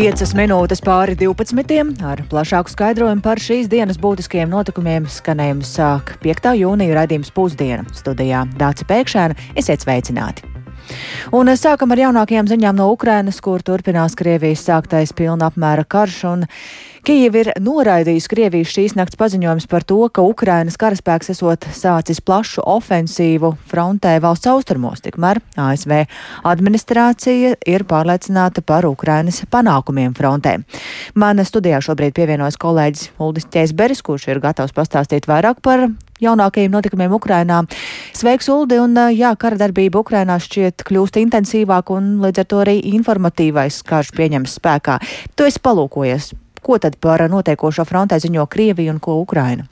5 minūtes pāri 12. ar plašāku skaidrojumu par šīs dienas būtiskajiem notikumiem skanējums sāk 5. jūnija raidījums pusdiena. Studijā Dāca Pēkšēna esiet sveicināti! Un sākam ar jaunākajām ziņām no Ukrainas, kur turpinās Krievijas sāktais pilna apmēra karš. Kijava ir noraidījusi Krievijas šīs nakts paziņojums par to, ka Ukrainas karaspēks esot sācis plašu ofensīvu frontē valsts austrumos, tikmēr ASV administrācija ir pārliecināta par Ukrainas panākumiem frontē. Man studijā šobrīd pievienojas kolēģis Uldis Ķēsberis, kurš ir gatavs pastāstīt vairāk par jaunākajiem notikumiem Ukrainā. Sveiks, Uldi, un jā, kara darbība Ukrainā šķiet kļūst intensīvāk un līdz ar to arī informatīvais karš pieņems spēkā. Tu esi palūkojies Ko tad par notiekošo frontē ziņo Krievija un ko Ukraina?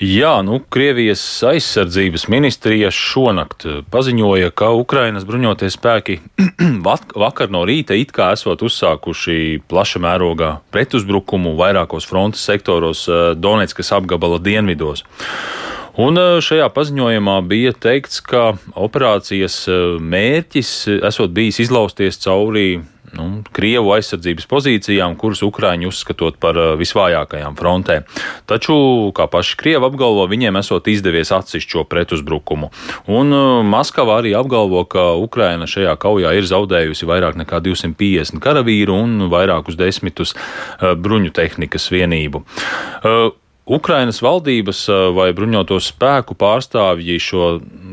Jā, nu, Krievijas aizsardzības ministrija šonakt paziņoja, ka Ukrainas bruņotie spēki vakar no rīta it kā esot uzsākuši plaša mērogā pretuzbrukumu vairākos frontes sektoros eh, Donetskas apgabala dienvidos. Un eh, šajā paziņojumā bija teikts, ka operācijas eh, mērķis esot bijis izlausties cauri nu, Krievu aizsardzības pozīcijām, kuras Ukrāņi uzskatot par uh, visvājākajām frontē. Taču, kā paši Krievi apgalvo, viņiem esot izdevies atcist šo pretuzbrukumu. Un uh, Maskava arī apgalvo, ka Ukraina šajā kaujā ir zaudējusi vairāk nekā 250 karavīru un vairākus desmitus uh, bruņu tehnikas vienību. Ukrainas valdības vai bruņoto spēku pārstāvji šo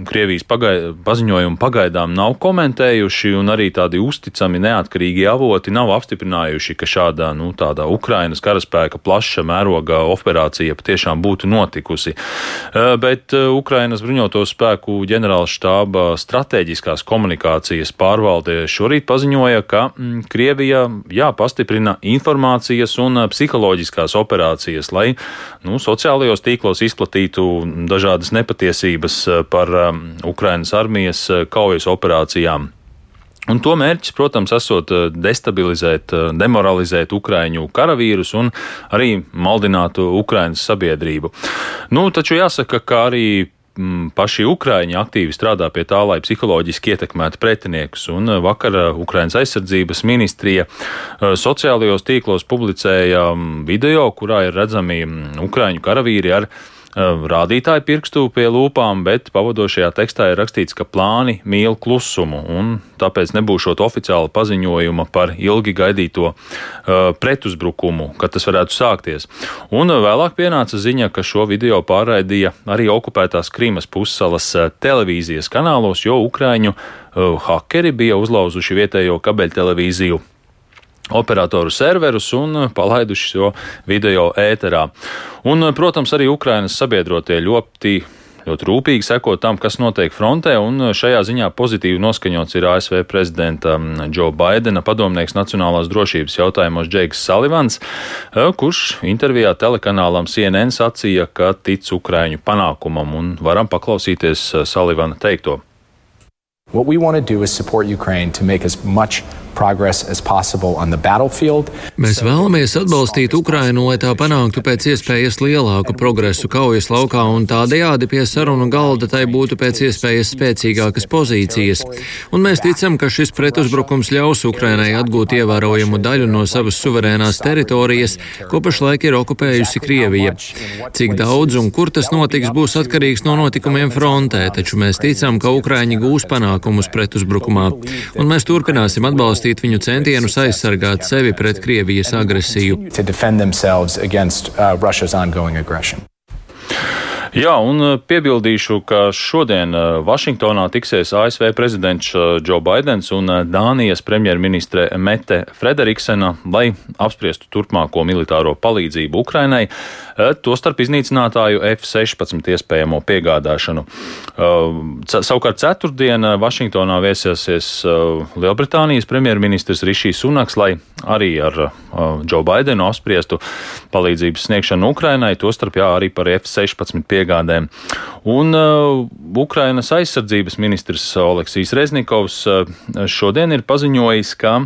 Krievijas pagai, paziņojumu pagaidām nav komentējuši, un arī tādi uzticami neatkarīgi avoti nav apstiprinājuši, ka šāda nu, Ukrainas karaspēka plaša mēroga operācija patiešām būtu notikusi. Bet Ukrainas bruņoto spēku ģenerāla štāba strateģiskās komunikācijas pārvalde šorīt paziņoja, ka mm, Krievija jā, pastiprina informācijas un psiholoģiskās operācijas, lai nu, sociālajos tīklos izplatītu dažādas nepatiesības eh, par um, Ukrainas armijas eh, kaujas operācijām. Un to mērķis, protams, esot destabilizēt, demoralizēt ukraiņu karavīrus un arī maldināt Ukrainas sabiedrību. Nu, taču jāsaka, ka arī paši Ukrāņi aktīvi strādā pie tā, lai psiholoģiski ietekmētu pretiniekus. Un eh, vakar Ukraiņas aizsardzības ministrija eh, sociālajos tīklos publicēja mm, video, kurā ir redzami mm, Ukrāņu karavīri ar Ehm, rādītāju pirkstu pie lūpām, bet pavadošajā tekstā ir rakstīts, ka plāni mīl klusumu, un tāpēc nebūšot oficiāla paziņojuma par ilgi gaidīto uh, pretuzbrukumu, kad tas varētu sākties. Un vēlāk pienāca ziņa, ka šo video pārraidīja arī okupētās Krīmas pussalas televīzijas kanālos, jo Ukraiņu uh, hakeri bija uzlauzuši vietējo kabeļtelevīziju operatoru serverus un palaiduši šo video ēterā. Un, protams, arī Ukrainas sabiedrotie ļoti ļoti rūpīgi seko tam, kas notiek frontē, un šajā ziņā pozitīvi noskaņots ir ASV prezidenta Džo Baidena padomnieks nacionālās drošības jautājumos Džeiks Salivans, kurš intervijā telekanālam CNN sacīja, ka tic Ukraiņu panākumam, un varam paklausīties Salivana teikto. What we want to do is support Ukraine to make as much Mēs vēlamies atbalstīt Ukrainu, lai tā panāktu pēc iespējas lielāku progresu kaujas laukā un tādējādi pie sarunu galda tai būtu pēc iespējas spēcīgākas pozīcijas. Un mēs ticam, ka šis pretuzbrukums ļaus Ukrainai atgūt ievērojamu daļu no savas suverēnās teritorijas, ko pašlaik ir okupējusi Krievija. Cik daudz un kur tas notiks, būs atkarīgs no notikumiem frontē, taču mēs ticam, ka Ukraiņi gūs panākumus pretuzbrukumā. Un mēs turpināsim atbalstīt atbalstīt viņu centienus aizsargāt sevi pret Krievijas agresiju. Jā, un uh, piebildīšu, ka šodien uh, Vašingtonā tiksies ASV prezidents Džo uh, Baidens un Dānijas premjerministre Mete Frederiksena, lai apspriestu turpmāko militāro palīdzību Ukrainai, tostarp iznīcinātāju F-16 iespējamo piegādāšanu. Savukārt ceturtdien Vašingtonā viesiesies Lielbritānijas premjerministrs Rišijs Sunaks, lai arī ar Džo Baidenu apspriestu palīdzības sniegšanu Ukrainai, tostarp jā, arī par F-16 piegādāšanu piegādēm. Un uh, Ukrainas aizsardzības ministrs Oleksijas Reznikovs uh, šodien ir paziņojis, ka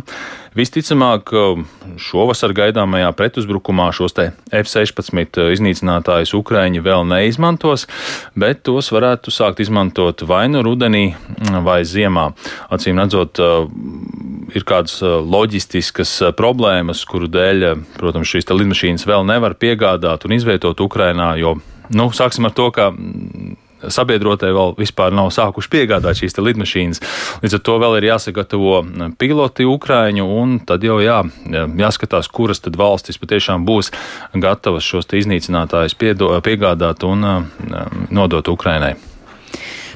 visticamāk uh, šovasar gaidāmajā pretuzbrukumā šos te F-16 iznīcinātājus Ukraiņi vēl neizmantos, bet tos varētu sākt izmantot vai nu rudenī, vai ziemā. Acīm redzot, uh, ir kādas loģistiskas problēmas, kuru dēļ, protams, šīs lidmašīnas vēl nevar piegādāt un izvietot Ukrainā, jo, nu, sāksim ar to, ka sabiedrotie vēl vispār nav sākuši piegādāt šīs lidmašīnas. Līdz ar to vēl ir jāsagatavo piloti Ukraiņu, un tad jau jā, jāskatās, kuras tad valstis patiešām būs gatavas šos iznīcinātājus piegādāt un nodot Ukrainai.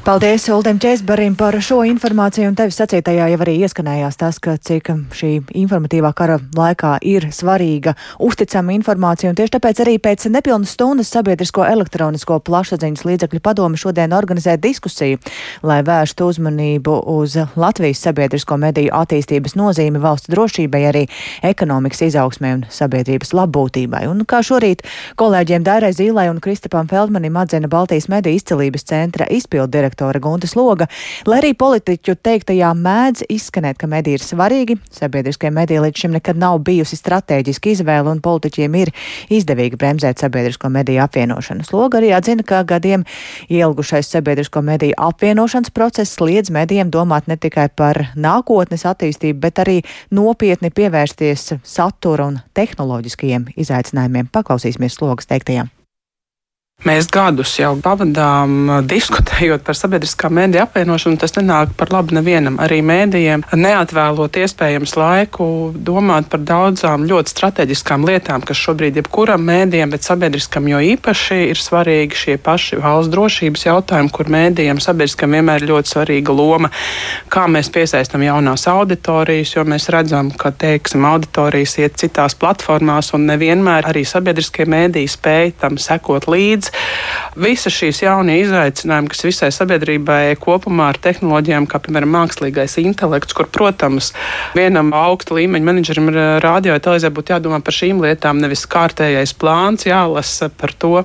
Paldies Uldim Čēsbarim par šo informāciju, un tevis sacītajā jau arī ieskanējās tas, ka cik šī informatīvā kara laikā ir svarīga uzticama informācija, un tieši tāpēc arī pēc nepilnas stundas sabiedrisko elektronisko plašsaziņas līdzekļu padomi šodien organizē diskusiju, lai vērstu uzmanību uz Latvijas sabiedrisko mediju attīstības nozīmi valsts drošībai, arī ekonomikas izaugsmē un sabiedrības labbūtībai. Un kā šorīt kolēģiem Dairai Zīlai un Kristapam Feldmanim atzina Baltijas mediju izcelības centra izpildu direktors direktore Gunta Sloga, lai arī politiķu teiktajā mēdz izskanēt, ka mediji ir svarīgi, sabiedriskie mediji līdz šim nekad nav bijusi strateģiska izvēle un politiķiem ir izdevīgi bremzēt sabiedrisko mediju apvienošanu. Sloga arī atzina, ka gadiem ielgušais sabiedrisko mediju apvienošanas process liedz medijiem domāt ne tikai par nākotnes attīstību, bet arī nopietni pievērsties satura un tehnoloģiskajiem izaicinājumiem. Paklausīsimies slogas teiktajām. Mēs gadus jau pavadām diskutējot par sabiedriskā mēdīja apvienošanu. Tas nenāk par labu nevienam, arī mēdījiem, neatvēlot iespējams laiku domāt par daudzām ļoti strateģiskām lietām, kas šobrīd jebkuram mēdījam, bet sabiedriskam jo īpaši ir svarīgi šie paši valsts drošības jautājumi, kur mēdījiem sabiedriskam vienmēr ir ļoti svarīga loma. Kā mēs piesaistam jaunās auditorijas, jo mēs redzam, ka, teiksim, auditorijas iet citās platformās un nevienmēr arī sabiedriskie mēdīji spēj tam sekot līdzi līdz. Visas šīs jaunie izaicinājumi, kas visai sabiedrībai kopumā ar tehnoloģijām, kā piemēram mākslīgais intelekts, kur, protams, vienam augsta līmeņa menedžerim radio televīzijā būtu jādomā par šīm lietām, nevis kārtējais plāns jālasa par to,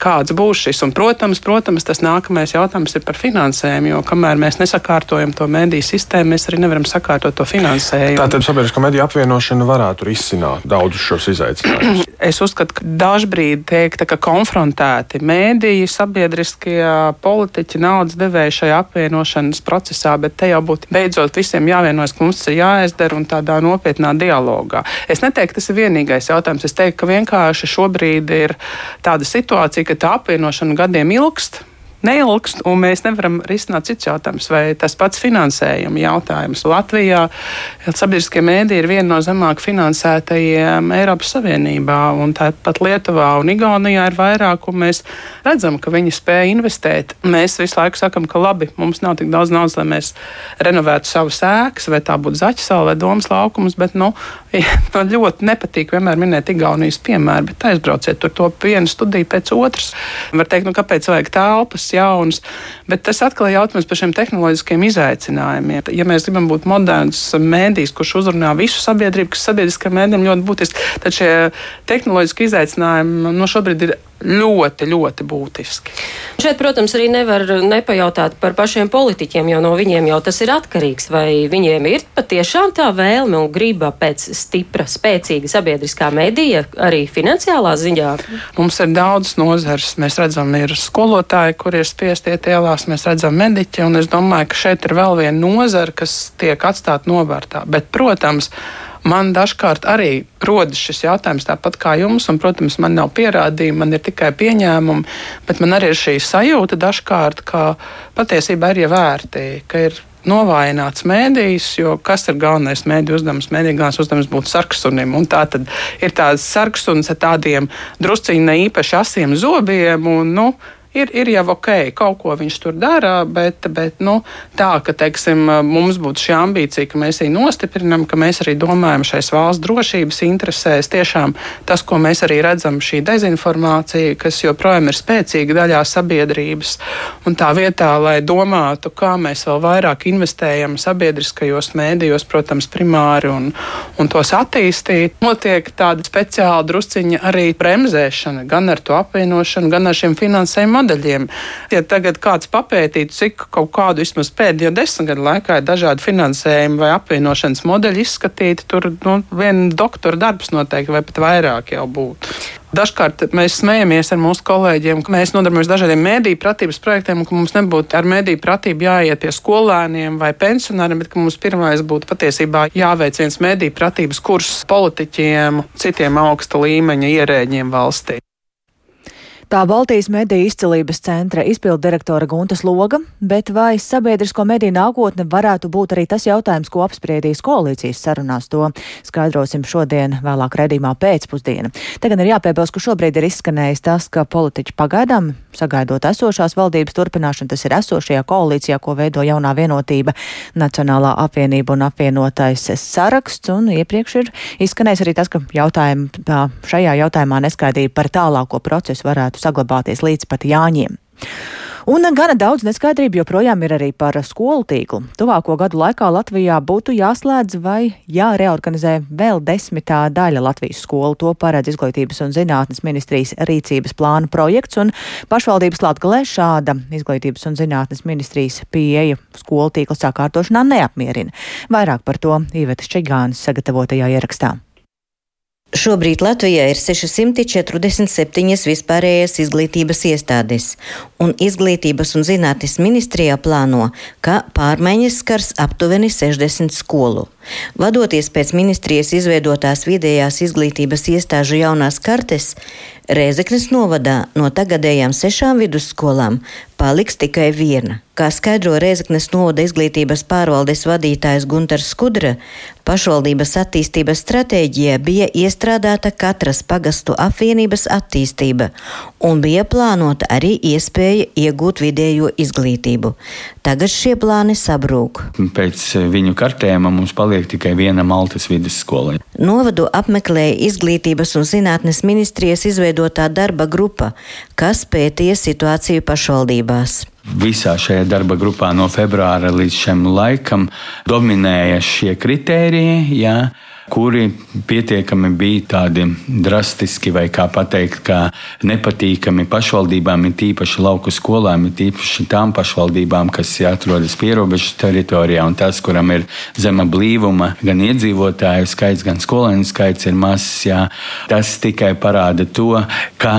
kāds būs šis. Un, protams, protams, tas nākamais jautājums ir par finansējumu, jo kamēr mēs nesakārtojam to mediju sistēmu, mēs arī nevaram sakārtot to finansējumu. Tātad sabiedriskā mediju apvienošana varētu risināt daudzus šos izaicinājumus. Es uzskatu, ka dažbrīd teikt, ka konfrontēt iesaistīti mēdīji, sabiedriskie politiķi, naudas devēji šajā apvienošanas procesā, bet te jau būtu beidzot visiem jāvienojas, ka mums tas ir jāizdara un tādā nopietnā dialogā. Es neteiktu, tas ir vienīgais jautājums. Es teiktu, ka vienkārši šobrīd ir tāda situācija, ka tā apvienošana gadiem ilgst neilgst, un mēs nevaram risināt cits jautājums, vai tas pats finansējuma jautājums. Latvijā sabiedriskie mēdī ir viena no zemāk finansētajiem Eiropas Savienībā, un tāpat Lietuvā un Igaunijā ir vairāk, un mēs redzam, ka viņi spēja investēt. Mēs visu laiku sakam, ka labi, mums nav tik daudz naudas, lai mēs renovētu savus ēkas, vai tā būtu zaķisāla vai domas laukums, bet, nu, man ļoti nepatīk vienmēr minēt Igaunijas piemēru, bet aizbrauciet tur to vienu studiju pēc otras. Var teikt, nu, kāpēc vajag telpas, jaunas, bet tas atkal ir jautājums par šiem tehnoloģiskiem izaicinājumiem. Ja mēs gribam būt moderns mēdījis, kurš uzrunā visu sabiedrību, kas sabiedriskajiem mēdījiem ļoti būtiski, tad šie tehnoloģiski izaicinājumi no nu, šobrīd ir ļoti, ļoti būtiski. Šeit, protams, arī nevar nepajautāt par pašiem politiķiem, jo no viņiem jau tas ir atkarīgs. Vai viņiem ir patiešām tā vēlme un griba pēc stipra, spēcīga sabiedriskā medija, arī finansiālā ziņā? Mums ir daudz nozars. Mēs redzam, ir skolotāji, kur ir spiesti iet ielās, mēs redzam mediķi, un es domāju, ka šeit ir vēl viena nozara, kas tiek atstāta novārtā. Bet, protams, man dažkārt arī rodas šis jautājums tāpat kā jums, un, protams, man nav pierādījumi, man ir tikai pieņēmumi, bet man arī ir šī sajūta dažkārt, ka patiesībā ir ievērti, ka ir novājināts mēdījis, jo kas ir galvenais mēdīju uzdevums? Mēdīja galvenais uzdevums būt sarksunim, un tā tad ir tāds sarksuns ar tādiem drusciņi ne īpaši asiem zobiem, un, nu, ir, ir jau ok, kaut ko viņš tur dara, bet, bet nu, tā, ka teiksim, mums būtu šī ambīcija, ka mēs viņu nostiprinām, ka mēs arī domājam šais valsts drošības interesēs. Tiešām tas, ko mēs arī redzam, šī dezinformācija, kas joprojām ir spēcīga daļā sabiedrības, un tā vietā, lai domātu, kā mēs vēl vairāk investējam sabiedriskajos mēdījos, protams, primāri un, un tos attīstīt, notiek tāda speciāla drusciņa arī bremzēšana gan ar to apvienošanu, gan ar šiem finansējuma modeļiem. Ja tagad kāds papētītu, cik kaut kādu vismaz pēdējo desmit gadu laikā ir dažādi finansējumi vai apvienošanas modeļi izskatīti, tur nu, viena doktora darbs noteikti vai pat vairāk jau būtu. Dažkārt mēs smejamies ar mūsu kolēģiem, ka mēs nodarbojamies dažādiem mēdīju pratības projektiem, un ka mums nebūtu ar mēdīju pratību jāiet pie skolēniem vai pensionāriem, bet ka mums pirmais būtu patiesībā jāveic viens mēdīju pratības kurs politiķiem, citiem augsta līmeņa ierēģiem valstī. Tā Baltijas mediju izcelības centra izpildu direktora Guntas Loga, bet vai sabiedrisko mediju nākotne varētu būt arī tas jautājums, ko apspriedīs koalīcijas sarunās, to skaidrosim šodien vēlāk redzīmā pēcpusdiena. Tagad ir jāpiebilst, ka šobrīd ir izskanējis tas, ka politiķi pagaidām, sagaidot esošās valdības turpināšanu, tas ir esošajā koalīcijā, ko veido jaunā vienotība, Nacionālā apvienība un apvienotais saraksts, un iepriekš ir izskanējis arī tas, ka jautājumi, šajā jautājumā neskaidrība par tālāko procesu varētu varētu saglabāties līdz pat Jāņiem. Un gana daudz neskaidrību joprojām ir arī par skolu tīklu. Tuvāko gadu laikā Latvijā būtu jāslēdz vai jāreorganizē vēl desmitā daļa Latvijas skolu. To paredz Izglītības un zinātnes ministrijas rīcības plāna projekts, un pašvaldības Latgalē šāda Izglītības un zinātnes ministrijas pieeja skolu tīkla sakārtošanā neapmierina. Vairāk par to Īvetas Čigānas sagatavotajā ierakstā. Šobrīd Latvijā ir 647 vispārējās izglītības iestādes, un Izglītības un zinātnes ministrijā plāno, ka pārmaiņas skars aptuveni 60 skolu. Vadoties pēc ministrijas izveidotās vidējās izglītības iestāžu jaunās kartes, Rēzeknes novadā no tagadējām sešām vidusskolām paliks tikai viena. Kā skaidro Rēzeknes novada izglītības pārvaldes vadītājs Gunters Skudra, pašvaldības attīstības stratēģijā bija iestrādāta katras pagastu apvienības attīstība un bija plānota arī iespēja iegūt vidējo izglītību. Tagad šie plāni sabrūk. Pēc viņu kartējuma mums paliek tikai viena Maltas vidusskola. Novadu apmeklēja Izglītības un zinātnes ministrijas izveidotā darba grupa, kas pētīja situāciju pašvaldībās. Visā šajā darba grupā no februāra līdz šim laikam dominēja šie kritēriji. Jā kuri pietiekami bija tādi drastiski, vai kā pateikt, kā nepatīkami pašvaldībām, ir tīpaši lauku skolām, ir tīpaši tām pašvaldībām, kas atrodas pierobežu teritorijā, un tas, kuram ir zema blīvuma, gan iedzīvotāju skaits, gan skolēnu skaits ir mazs. Jā. Tas tikai parāda to, ka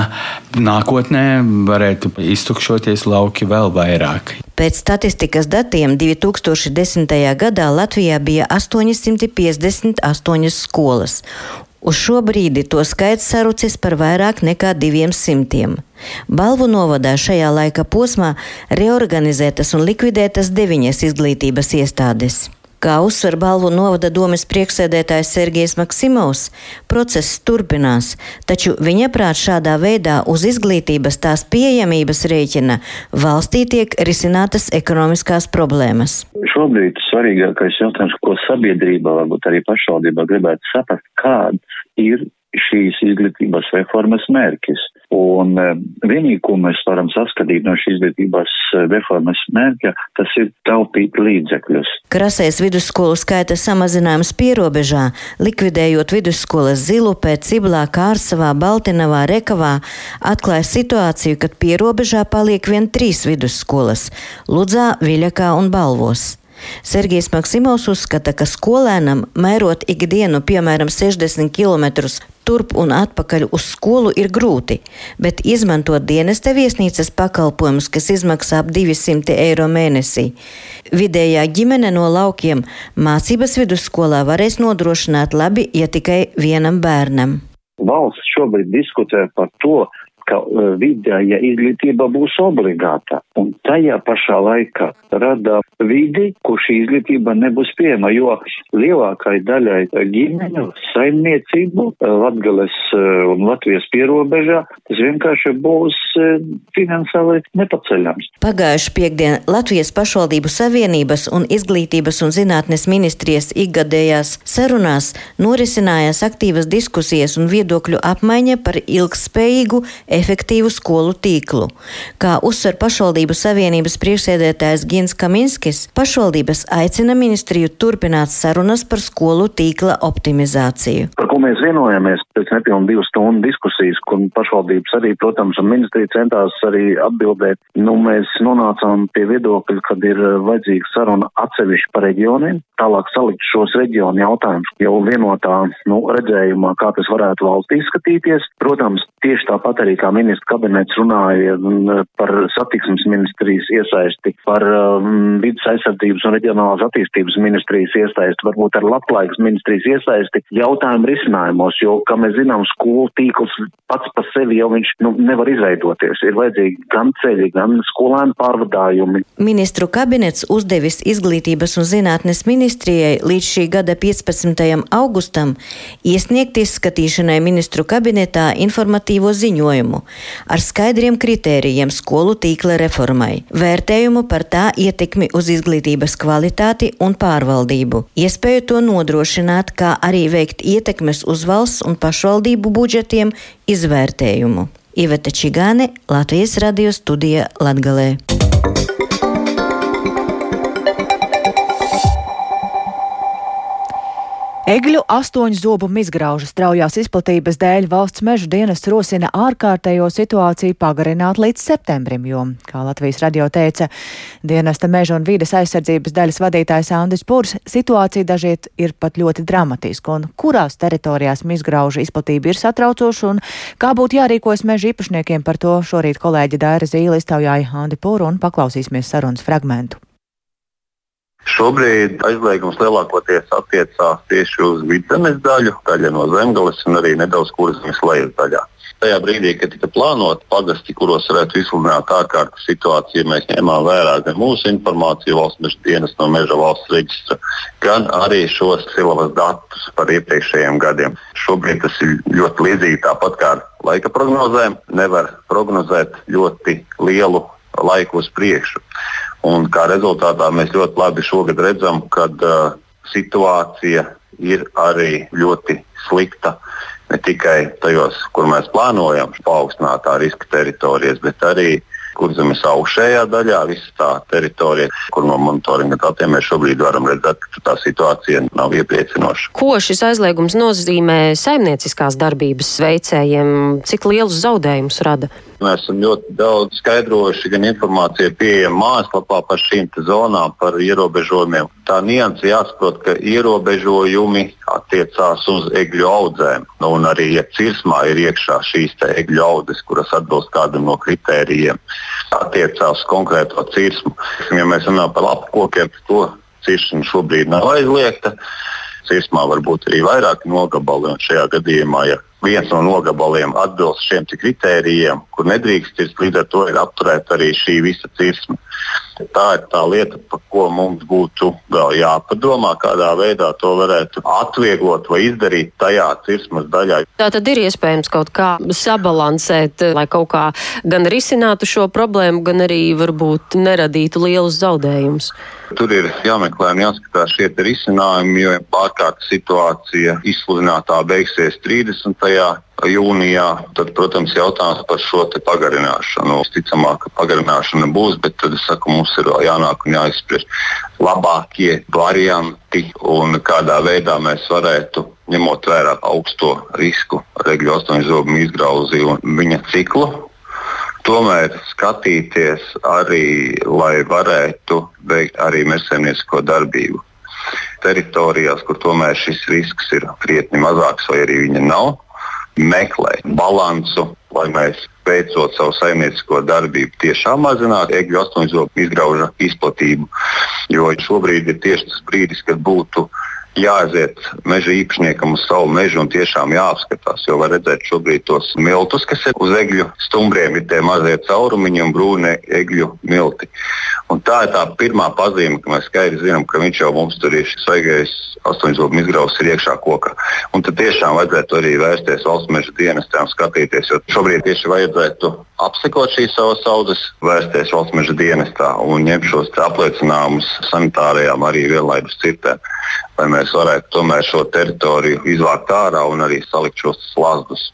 nākotnē varētu iztukšoties lauki vēl vairāk. Pēc statistikas datiem 2010. gadā Latvijā bija 858 skolas. Uz šo brīdi to skaits sarucis par vairāk nekā 200. Balvu novadā šajā laika posmā reorganizētas un likvidētas deviņas izglītības iestādes. Kā uzsver balvu novada domas prieksēdētājs Sergejs Maksimovs, process turpinās, taču viņa prāt šādā veidā uz izglītības tās pieejamības rēķina valstī tiek risinātas ekonomiskās problēmas. Šobrīd svarīgākais jautājums, ko sabiedrība, varbūt arī pašvaldībā gribētu saprast, kāds ir šīs izglītības reformas mērķis. Un eh, vienīgi, ko mēs varam saskatīt no šīs izglītības eh, reformas mērķa, tas ir taupīt līdzekļus. Krasēs vidusskolu skaita samazinājums pierobežā, likvidējot vidusskolas Zilupē, Ciblā, Kārsavā, Baltinavā, Rekavā, atklāja situāciju, kad pierobežā paliek vien trīs vidusskolas - Ludzā, Viļakā un Balvos. Sergijs Maksimovs uzskata, ka skolēnam mērot ikdienu, piemēram, 60 km turp un atpakaļ uz skolu ir grūti, bet izmantot dienesta viesnīcas pakalpojumus, kas izmaksā ap 200 eiro mēnesī. Vidējā ģimene no laukiem mācības vidusskolā varēs nodrošināt labi, ja tikai vienam bērnam. Valsts šobrīd diskutē par to, ka uh, vidēja izglītība būs obligāta, un tajā pašā laikā rada vidi, kur šī izglītība nebūs pieejama, jo lielākai daļai ģimeņu saimniecību uh, Latgales uh, un Latvijas pierobežā tas vienkārši būs finansiāli nepaceļams. Pagājuši piekdien Latvijas pašvaldību savienības un izglītības un zinātnes ministrijas ikgadējās sarunās norisinājās aktīvas diskusijas un viedokļu apmaiņa par ilgspējīgu efektīvu skolu tīklu. Kā uzsver pašvaldību savienības priekšsēdētājs Gins Kaminskis, pašvaldības aicina ministriju turpināt sarunas par skolu tīkla optimizāciju. Par ko mēs vienojamies pēc nepilnu divu stundu diskusijas, kur pašvaldības arī, protams, un ministrija centās arī atbildēt. Nu, mēs nonācām pie viedokļa, kad ir vajadzīga saruna atsevišķi par reģioniem, tālāk salikt šos reģionu jautājumus jau vienotā nu, redzējumā, kā tas varētu valstī izskatīties. Protams, tieši tāpat arī kā ministra kabinets runāja mm, par satiksmes ministrijas iesaisti, par um, vidas aizsardzības un reģionālās attīstības ministrijas iesaisti, varbūt ar labklājības ministrijas iesaisti jautājumu risinājumos, jo, kā mēs zinām, skolu tīkls pats pa sevi jau viņš nu, nevar izveidoties. Ir vajadzīgi gan ceļi, gan skolēnu pārvadājumi. Ministru kabinets uzdevis izglītības un zinātnes ministrijai līdz šī gada 15. augustam iesniegt izskatīšanai ministru kabinetā informatīvo ziņojumu ar skaidriem kritērijiem skolu tīkla reformai, vērtējumu par tā ietekmi uz izglītības kvalitāti un pārvaldību, iespēju to nodrošināt, kā arī veikt ietekmes uz valsts un pašvaldību budžetiem izvērtējumu. Iveta Čigāne, Latvijas radio studija Latgalē. Egļu astoņu zobu izgraužu straujās izplatības dēļ valsts meža dienas rosina ārkārtējo situāciju pagarināt līdz septembrim, jo, kā Latvijas radio teica, dienesta meža un vīdes aizsardzības daļas vadītājs Andris Pūrs, situācija dažiet ir pat ļoti dramatiska, un kurās teritorijās izgraužu izplatība ir satraucoša, un kā būtu jārīkojas meža īpašniekiem par to šorīt kolēģi Daira Zīle iztaujāja Andi Pūru un paklausīsimies sarunas fragmentu. Šobrīd aizliegums lielākoties attiecās tieši uz vidzemes daļu, daļa no zemgales un arī nedaudz kurzemes lejas daļā. Tajā brīdī, kad tika plānota pagasti, kuros varētu izsludināt ārkārtas situāciju, mēs ņēmām vērā gan mūsu informāciju valsts meža dienas no meža valsts reģistra, gan arī šos silavas datus par iepriekšējiem gadiem. Šobrīd tas ir ļoti līdzīgi tāpat kā laika prognozēm. Nevar prognozēt ļoti lielu laiku uz priekšu. Un kā rezultātā mēs ļoti labi šogad redzam, ka uh, situācija ir arī ļoti slikta. Ne tikai tajos, kur mēs plānojam paaugstinātā riska teritorijas, bet arī kurzemes augšējā daļā, visa tā teritorija, kur no monitoringa datiem mēs šobrīd varam redzēt, ka tā situācija nav iepriecinoša. Ko šis aizliegums nozīmē saimnieciskās darbības veicējiem? Cik lielus zaudējumus rada? Mēs esam ļoti daudz skaidrojuši, gan informācija pieejama mājaslapā par šīm zonām, par ierobežojumiem. Tā nianses jāsaprot, ka ierobežojumi attiecās uz egļu audzēm. Nu, un arī, ja cirsmā ir iekšā šīs egļu audzes, kuras atbilst kādam no kritērijiem, attiecās uz konkrēto cirsmu. Ja mēs runājam par lapkokiem, tad to ciršana šobrīd nav aizliegta. Cirsmā var būt arī vairāki nogabali, un šajā gadījumā, ja viens no nogabaliem atbilst šiem kritērijiem, kur nedrīkst cirst, līdz ar to ir apturēta arī šī visa cirsma. Tā ir tā lieta, par ko mums būtu vēl jāpadomā, kādā veidā to varētu atvieglot vai izdarīt tajā cirsmas daļā. Tā tad ir iespējams kaut kā sabalansēt, lai kaut kā gan risinātu šo problēmu, gan arī varbūt neradītu lielus zaudējumus. Tur ir jāmeklē un jāskatās šie risinājumi, jo ārkārtas situācija izsludinātā beigsies 30 jūnijā, tad, protams, jautājums par šo pagarināšanu. Visticamāk, ka pagarināšana būs, bet tad, saku, mums ir jānāk un jāizspriež labākie varianti un kādā veidā mēs varētu, ņemot vērā augsto risku, regļu astoņzobu izgrauzi un viņa ciklu, tomēr skatīties arī, lai varētu veikt arī mežsaimniecisko darbību. Teritorijās, kur tomēr šis risks ir krietni mazāks vai arī viņa nav, meklēt balansu, lai mēs veicot savu saimniecisko darbību, tiešām mazinātu egļu astoņzobu izgrauža izplatību. Jo šobrīd ir tieši tas brīdis, kad būtu jāaiziet meža īpašniekam uz savu mežu un tiešām jāapskatās. Jo var redzēt šobrīd tos miltus, kas ir uz egļu stumbriem, ir tie mazie caurumiņi un brūni egļu milti. Un tā ir tā pirmā pazīme, ka mēs skaidri zinām, ka viņš jau mums tur ir svaigais astoņzobu izgrauds ir iekšā kokā. Un tad tiešām vajadzētu arī vērsties valsts meža dienestām, skatīties, jo šobrīd tieši vajadzētu apsekot šīs savas audzes, vērsties valsts meža dienestā un ņemt šos apliecinājumus sanitārajām arī vienlaidus cirtēm, lai mēs varētu tomēr šo teritoriju izvākt ārā un arī salikt šos slazdus.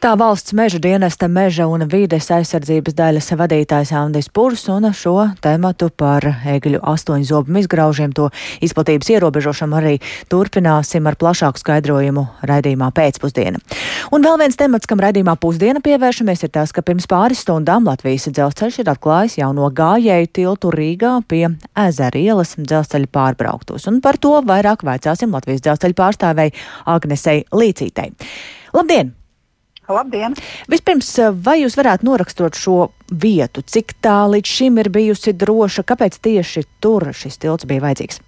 Tā valsts meža dienesta meža un vides aizsardzības daļas vadītājs Andis Purs un šo tematu par egļu astoņu zobu izgraužiem to izplatības ierobežošanu arī turpināsim ar plašāku skaidrojumu raidījumā pēcpusdiena. Un vēl viens temats, kam raidījumā pusdiena pievēršamies, ir tas, ka pirms pāris stundām Latvijas dzelzceļš ir atklājis jauno gājēju tiltu Rīgā pie ezera ielas dzelzceļa pārbrauktos. Un par to vairāk vaicāsim Latvijas dzelzceļa pārstāvei Agnesei Līcītei. Labdien! Labdien! Vispirms, vai jūs varētu norakstot šo vietu, cik tā līdz šim ir bijusi droša, kāpēc tieši tur šis tilts bija vajadzīgs?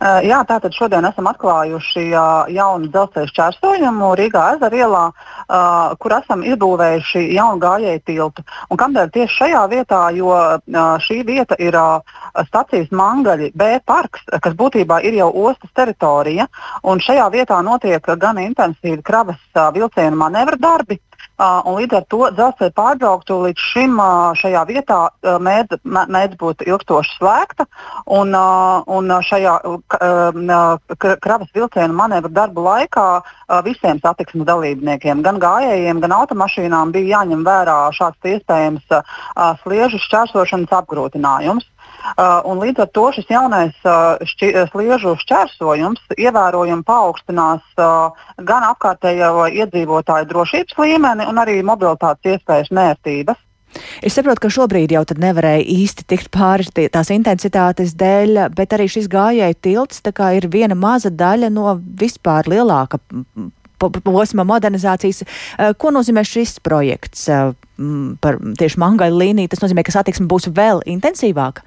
Uh, jā, tātad šodien esam atklājuši uh, jaunu dzelzceļa šķērsojumu Rīgā ezera ielā, uh, kur esam izbūvējuši jaunu gājēju tiltu. Un kādēļ tieši šajā vietā? Jo šī vieta ir stacijas Mangaļi B parks, kas būtībā ir jau ostas teritorija. Šajā vietā notiek gan intensīvi kravas vilcienu manevru darbi, Un līdz ar to dzelzceļa pārbrauktu līdz šim šajā vietā mēdz, mēdz būt ilgstoši slēgta. Un, un šajā kravas vilcienu manevru darbu laikā visiem satiksmes dalībniekiem, gan gājējiem, gan automašīnām, bija jāņem vērā šāds iespējams sliežu šķērsošanas apgrūtinājums. Uh, līdz ar to šis jaunais uh, šķi, sliežu šķērsojums ievērojami paaugstinās uh, gan apkārtējo iedzīvotāju drošības līmeni, gan arī mobilitātes iespējas nērtības. Es saprotu, ka šobrīd jau nevarēja īsti tikt pāri tās intensitātes dēļ, bet arī šis gājēju tilts ir viena maza daļa no vispār lielāka posma modernizācijas. Ko nozīmē šis projekts par tieši mangaļu līniju? Tas nozīmē, ka satiksme būs vēl intensīvāka.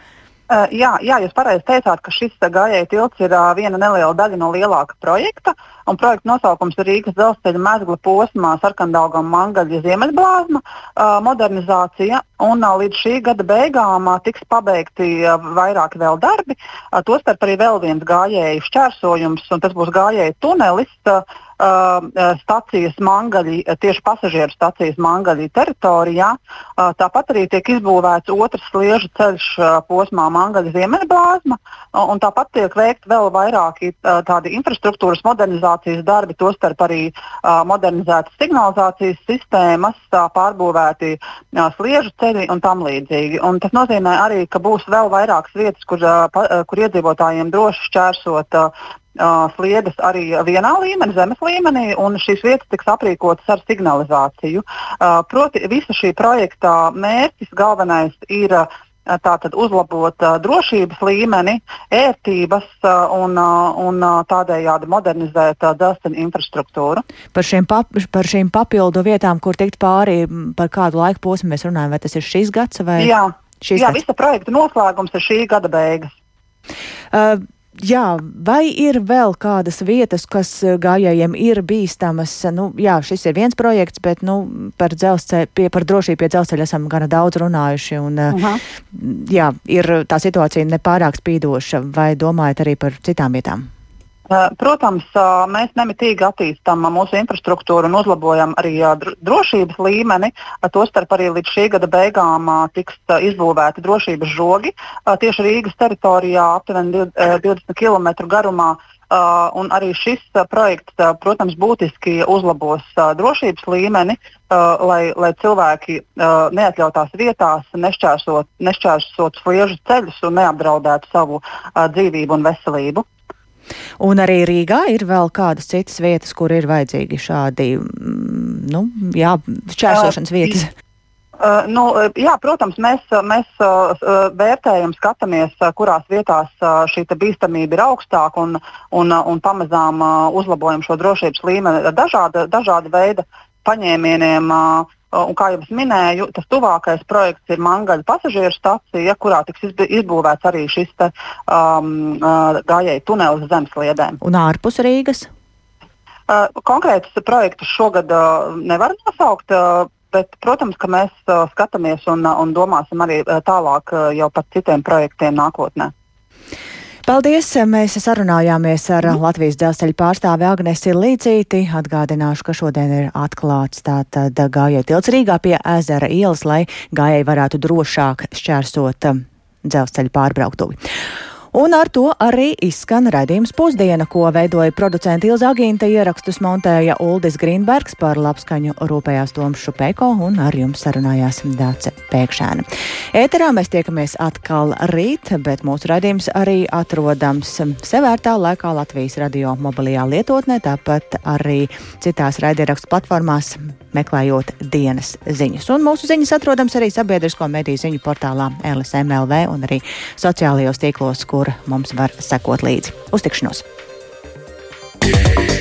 Uh, jā, jā, jūs pareizi teicāt, ka šis gājēju tilts ir uh, viena neliela daļa no lielāka projekta. Projekta nosaukums ir Rīgas dzelzceļa mezgla posmā Sarkandaugam Mangaļa ziemeļblāzma uh, modernizācija. Un, uh, līdz šī gada beigām uh, tiks pabeigti uh, vairāki vēl darbi. Uh, tostarp arī vēl viens gājēju šķērsojums, un tas būs gājēju tunelis. Uh, stacijas mangaļi, tieši pasažieru stacijas mangaļi teritorijā. Tāpat arī tiek izbūvēts otrs sliežu ceļš posmā mangaļa ziemeļblāzma, un tāpat tiek veikti vēl vairāki tādi infrastruktūras modernizācijas darbi, tostarp arī modernizētas signalizācijas sistēmas, pārbūvēti sliežu ceļi un tam līdzīgi. Un tas nozīmē arī, ka būs vēl vairākas vietas, kur, kur iedzīvotājiem droši šķērsot uh, sliedes arī vienā līmenī, zemes līmenī, un šīs vietas tiks aprīkotas ar signalizāciju. Proti, visa šī projekta mērķis galvenais ir tātad uzlabot drošības līmeni, ērtības un, un tādējādi modernizēt dzelzceļa infrastruktūru. Par pap, par šīm papildu vietām, kur tikt pāri, par kādu laiku posmu mēs runājam, vai tas ir šis gads vai jā, šīs jā, gads? visa projekta noslēgums ir šī gada beigas. Uh, Jā, vai ir vēl kādas vietas, kas eh, gājējiem ir bīstamas? Nu, jā, šis ir viens projekts, bet nu, par, pie, par drošību pie dzelzceļa esam gana daudz runājuši. Un, uh -huh. Jā, ir tā situācija nepārāk spīdoša. Vai domājat arī par citām vietām? Eh, protams, eh, mēs nemitīgi attīstām mūsu infrastruktūru un uzlabojam arī eh, drošības līmeni. Tostarp arī līdz šī gada beigām tiks izbūvēti drošības žogi tieši Rīgas teritorijā, aptuveni 20 km garumā. Un arī šis projekts, protams, būtiski uzlabos drošības līmeni, lai, lai cilvēki neatļautās vietās nešķērsot, nešķērsot sliežu ceļus un neapdraudētu savu dzīvību un veselību. Un arī Rīgā ir vēl kādas citas vietas, kur ir vajadzīgi šādi mm, nu, jā, šķērsošanas vietas. Uh, nu, jā, protams, mēs, mēs uh, vērtējam, skatāmies, kurās vietās uh, šī bīstamība ir augstāka un, un, un pamazām uh, uzlabojam šo drošības līmeni dažāda, dažāda veida paņēmieniem. Uh, Un, kā jau minēju, tas tuvākais projekts ir Mangaļa pasažieru stacija, kurā tiks izbūvēts arī šis te, um, uh, gājēju tunelis zemesliedēm. Un ārpus Rīgas? Uh, konkrētus projektus šogad uh, nevar nosaukt. Uh, Bet, protams, ka mēs uh, skatāmies un, uh, un domāsim arī uh, tālāk uh, jau par citiem projektiem nākotnē. Paldies! Mēs sarunājāmies ar Latvijas dzelzceļa pārstāvi Agnesi Līdzīti. Atgādināšu, ka šodien ir atklāts tātad gājēju tilts Rīgā pie ezera ielas, lai gājēji varētu drošāk šķērsot dzelzceļa pārbrauktuvi. Un ar to arī izskan raidījums pusdiena, ko veidoja producenta Ilza Agīnta, ierakstus montēja Uldis Grīnbergs par labskaņu rūpējās Toms Šupeko un ar jums sarunājās Dāce Pēkšēna. Ēterā mēs tiekamies atkal rīt, bet mūsu raidījums arī atrodams sevērtā laikā Latvijas radio mobilajā lietotnē, tāpat arī citās raidierakstu platformās meklējot dienas ziņas. Un mūsu ziņas atrodams arī sabiedrisko mediju ziņu portālā LSMLV un arī sociālajos tīklos, kur kur mums var sekot līdzi. Uztikšanos! Yeah.